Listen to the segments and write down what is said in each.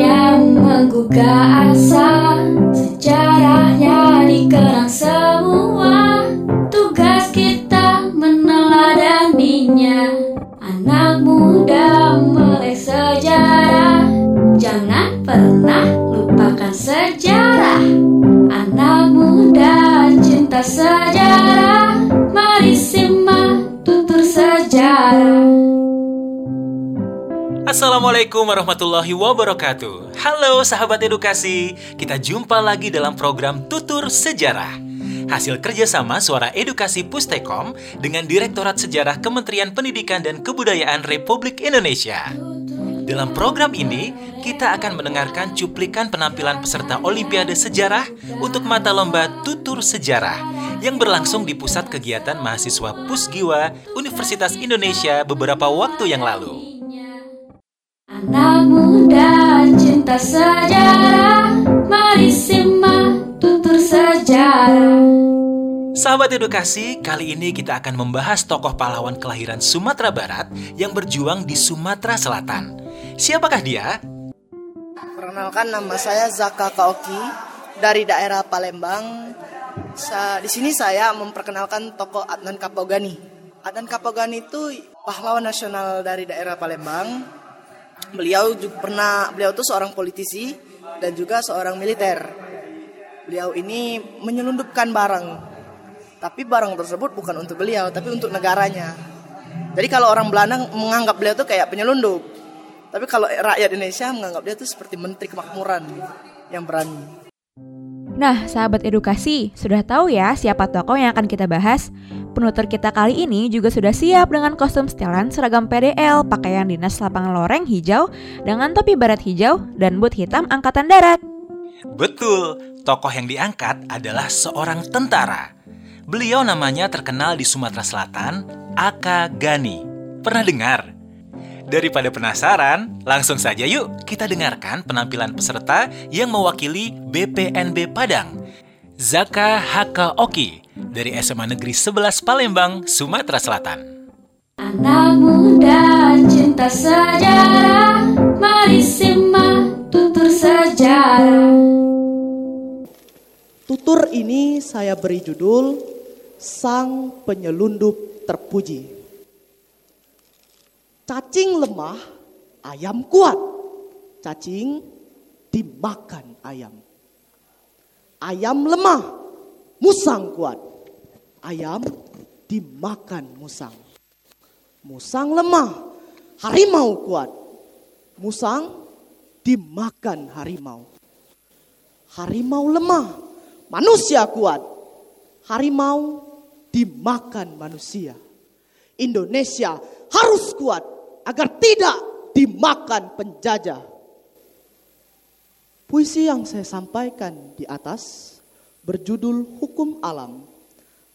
yang menggugah asa Sejarahnya dikenang semua. Tugas kita meneladaninya. Anak muda melek sejarah. Jangan pernah lupakan sejarah. Anak muda cinta sejarah. Mari simak tutur sejarah Assalamualaikum warahmatullahi wabarakatuh. Halo sahabat edukasi, kita jumpa lagi dalam program Tutur Sejarah. Hasil kerjasama Suara Edukasi Pustekom dengan Direktorat Sejarah Kementerian Pendidikan dan Kebudayaan Republik Indonesia. Dalam program ini, kita akan mendengarkan cuplikan penampilan peserta Olimpiade Sejarah untuk mata lomba Tutur Sejarah yang berlangsung di Pusat Kegiatan Mahasiswa Pusgiwa Universitas Indonesia beberapa waktu yang lalu. Anak muda cinta sejarah Mari simak tutur sejarah Sahabat edukasi, kali ini kita akan membahas tokoh pahlawan kelahiran Sumatera Barat yang berjuang di Sumatera Selatan. Siapakah dia? Perkenalkan nama saya Zaka Kaoki dari daerah Palembang. Sa- di sini saya memperkenalkan tokoh Adnan Kapogani. Adnan Kapogani itu pahlawan nasional dari daerah Palembang. Beliau juga pernah beliau itu seorang politisi dan juga seorang militer. Beliau ini menyelundupkan barang. Tapi barang tersebut bukan untuk beliau, tapi untuk negaranya. Jadi kalau orang Belanda menganggap beliau itu kayak penyelundup. Tapi kalau rakyat Indonesia menganggap dia itu seperti menteri kemakmuran yang berani. Nah, sahabat edukasi, sudah tahu ya siapa tokoh yang akan kita bahas? Penutur kita kali ini juga sudah siap dengan kostum setelan seragam PDL, pakaian dinas lapangan loreng hijau, dengan topi barat hijau, dan boot hitam angkatan darat. Betul, tokoh yang diangkat adalah seorang tentara. Beliau namanya terkenal di Sumatera Selatan, Aka Gani. Pernah dengar? Daripada penasaran, langsung saja yuk kita dengarkan penampilan peserta yang mewakili BPNB Padang. Zaka Haka Oki dari SMA Negeri 11 Palembang, Sumatera Selatan. Anak muda cinta sejarah Mari simak tutur sejarah Tutur ini saya beri judul Sang Penyelundup Terpuji. Cacing lemah, ayam kuat. Cacing dimakan ayam. Ayam lemah, musang kuat. Ayam dimakan musang. Musang lemah, harimau kuat. Musang dimakan harimau. Harimau lemah, manusia kuat. Harimau dimakan manusia. Indonesia harus kuat agar tidak dimakan penjajah. Puisi yang saya sampaikan di atas berjudul Hukum Alam.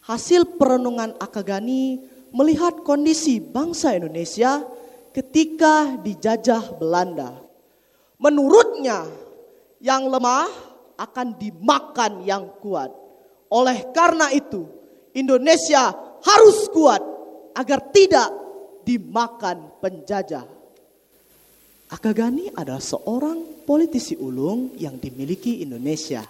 Hasil perenungan Akagani melihat kondisi bangsa Indonesia ketika dijajah Belanda. Menurutnya, yang lemah akan dimakan yang kuat. Oleh karena itu, Indonesia harus kuat agar tidak dimakan penjajah. Akagani adalah seorang politisi ulung yang dimiliki Indonesia.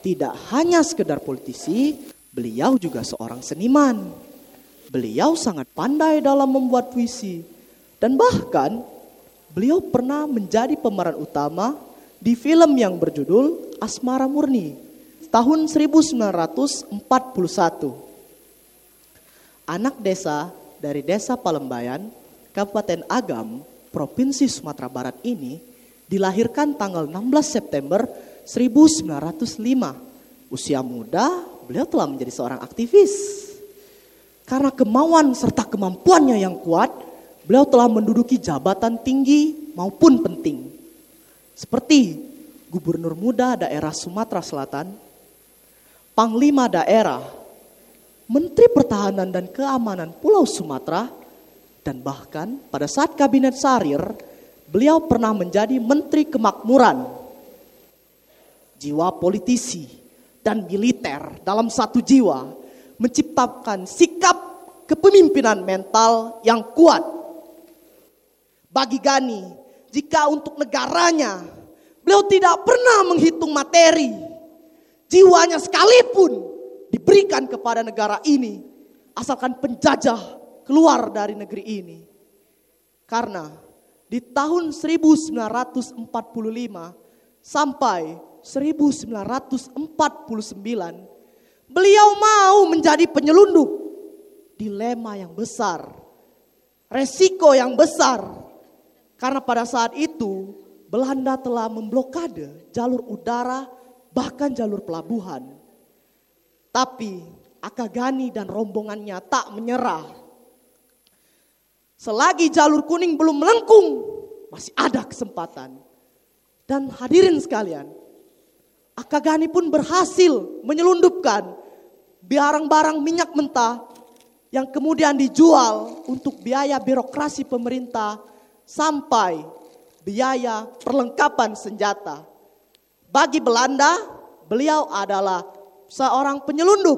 Tidak hanya sekedar politisi, beliau juga seorang seniman. Beliau sangat pandai dalam membuat puisi. Dan bahkan beliau pernah menjadi pemeran utama di film yang berjudul Asmara Murni tahun 1941. Anak desa dari desa Palembayan, Kabupaten Agam, Provinsi Sumatera Barat ini dilahirkan tanggal 16 September 1905. Usia muda, beliau telah menjadi seorang aktivis. Karena kemauan serta kemampuannya yang kuat, beliau telah menduduki jabatan tinggi maupun penting. Seperti Gubernur Muda Daerah Sumatera Selatan, Panglima Daerah, Menteri Pertahanan dan Keamanan Pulau Sumatera, dan bahkan pada saat Kabinet Sarir, beliau pernah menjadi Menteri Kemakmuran. Jiwa politisi dan militer dalam satu jiwa menciptakan sikap kepemimpinan mental yang kuat. Bagi Gani, jika untuk negaranya beliau tidak pernah menghitung materi, jiwanya sekalipun diberikan kepada negara ini, asalkan penjajah keluar dari negeri ini. Karena di tahun 1945 sampai 1949 beliau mau menjadi penyelundup. Dilema yang besar, resiko yang besar. Karena pada saat itu Belanda telah memblokade jalur udara bahkan jalur pelabuhan. Tapi Akagani dan rombongannya tak menyerah. Selagi jalur kuning belum melengkung, masih ada kesempatan. Dan hadirin sekalian, Akagani pun berhasil menyelundupkan barang-barang minyak mentah yang kemudian dijual untuk biaya birokrasi pemerintah sampai biaya perlengkapan senjata. Bagi Belanda, beliau adalah seorang penyelundup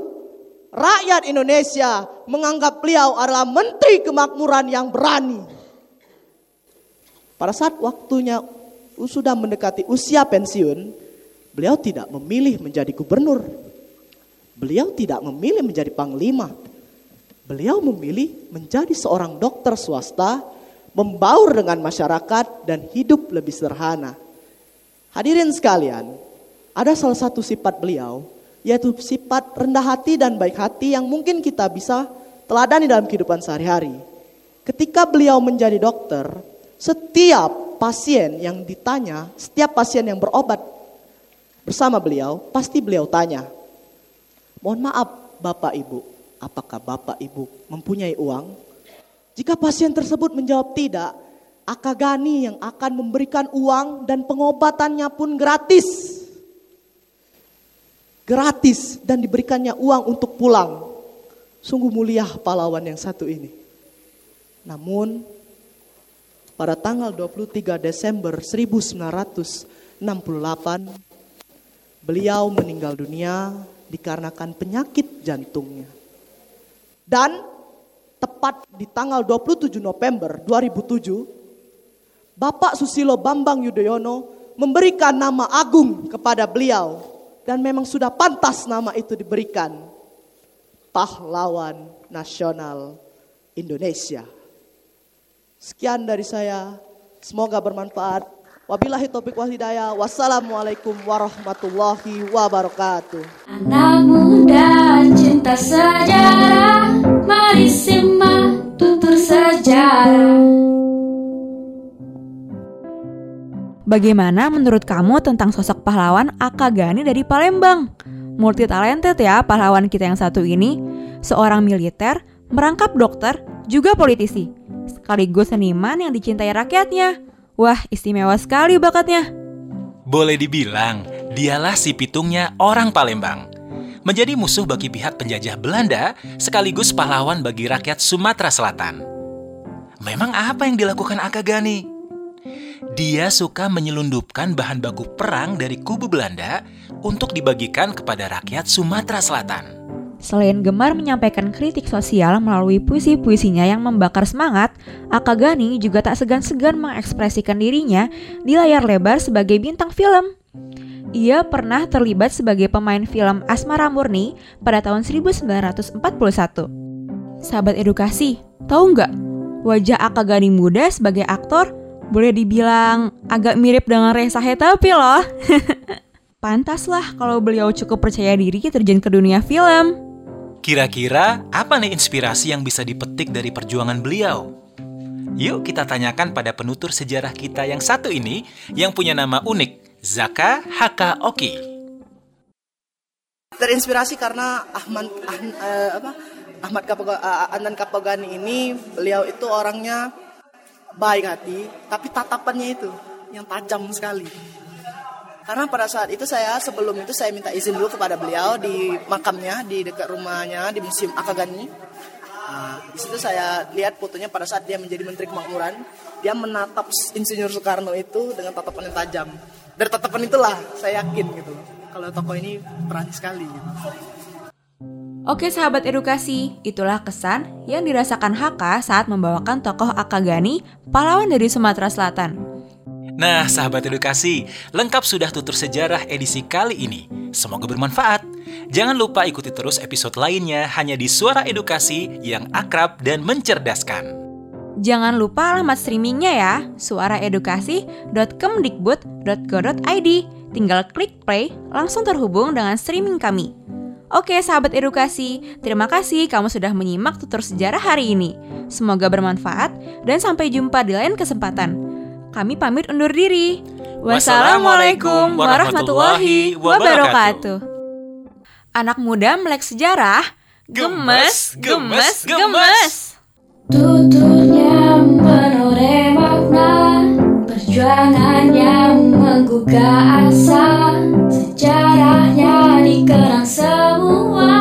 rakyat Indonesia menganggap beliau adalah menteri kemakmuran yang berani. Pada saat waktunya sudah mendekati usia pensiun, beliau tidak memilih menjadi gubernur. Beliau tidak memilih menjadi panglima. Beliau memilih menjadi seorang dokter swasta, membaur dengan masyarakat dan hidup lebih sederhana. Hadirin sekalian, ada salah satu sifat beliau yaitu sifat rendah hati dan baik hati yang mungkin kita bisa teladani dalam kehidupan sehari-hari. Ketika beliau menjadi dokter, setiap pasien yang ditanya, setiap pasien yang berobat bersama beliau, pasti beliau tanya, mohon maaf Bapak Ibu, apakah Bapak Ibu mempunyai uang? Jika pasien tersebut menjawab tidak, Akagani yang akan memberikan uang dan pengobatannya pun gratis gratis dan diberikannya uang untuk pulang. Sungguh mulia pahlawan yang satu ini. Namun pada tanggal 23 Desember 1968 beliau meninggal dunia dikarenakan penyakit jantungnya. Dan tepat di tanggal 27 November 2007 Bapak Susilo Bambang Yudhoyono memberikan nama agung kepada beliau dan memang sudah pantas nama itu diberikan. Pahlawan Nasional Indonesia. Sekian dari saya. Semoga bermanfaat. Wabillahi taufiq wal hidayah. Wassalamualaikum warahmatullahi wabarakatuh. Anak muda cinta sejarah, mari simak tutur sejarah. Bagaimana menurut kamu tentang sosok pahlawan Akagani dari Palembang? Multi talented ya pahlawan kita yang satu ini. Seorang militer, merangkap dokter, juga politisi. Sekaligus seniman yang dicintai rakyatnya. Wah, istimewa sekali bakatnya. Boleh dibilang, dialah si pitungnya orang Palembang. Menjadi musuh bagi pihak penjajah Belanda, sekaligus pahlawan bagi rakyat Sumatera Selatan. Memang apa yang dilakukan Akagani? Dia suka menyelundupkan bahan baku perang dari kubu Belanda untuk dibagikan kepada rakyat Sumatera Selatan. Selain gemar menyampaikan kritik sosial melalui puisi-puisinya yang membakar semangat, Akagani juga tak segan-segan mengekspresikan dirinya di layar lebar sebagai bintang film. Ia pernah terlibat sebagai pemain film Asmara Murni pada tahun 1941. Sahabat edukasi, tahu nggak? Wajah Akagani muda sebagai aktor boleh dibilang agak mirip dengan Reza Hetapi loh. Pantaslah kalau beliau cukup percaya diri terjun ke dunia film. Kira-kira apa nih inspirasi yang bisa dipetik dari perjuangan beliau? Yuk kita tanyakan pada penutur sejarah kita yang satu ini yang punya nama unik, Zaka Haka Oki. Terinspirasi karena Ahmad ah, eh, apa, Ahmad Kapoga, uh, Andan Kapogani ini beliau itu orangnya baik hati, tapi tatapannya itu yang tajam sekali. Karena pada saat itu saya sebelum itu saya minta izin dulu kepada beliau di makamnya di dekat rumahnya di Museum Akagani. Nah, di situ saya lihat fotonya pada saat dia menjadi Menteri Kemakmuran, dia menatap Insinyur Soekarno itu dengan tatapan yang tajam. Dari tatapan itulah saya yakin gitu kalau tokoh ini berani sekali. Gitu. Oke sahabat edukasi, itulah kesan yang dirasakan Haka saat membawakan tokoh Akagani, pahlawan dari Sumatera Selatan. Nah, sahabat edukasi, lengkap sudah tutur sejarah edisi kali ini. Semoga bermanfaat. Jangan lupa ikuti terus episode lainnya hanya di Suara Edukasi yang akrab dan mencerdaskan. Jangan lupa alamat streamingnya ya, suaraedukasi.kemdikbud.go.id. Tinggal klik play, langsung terhubung dengan streaming kami. Oke sahabat edukasi, terima kasih kamu sudah menyimak tutur sejarah hari ini. Semoga bermanfaat dan sampai jumpa di lain kesempatan. Kami pamit undur diri. Wassalamualaikum warahmatullahi wabarakatuh. Anak muda melek sejarah, gemes, gemes, gemes. Tuturnya penuh makna Perjuangannya menggugah asa Sejarahnya dikenang semua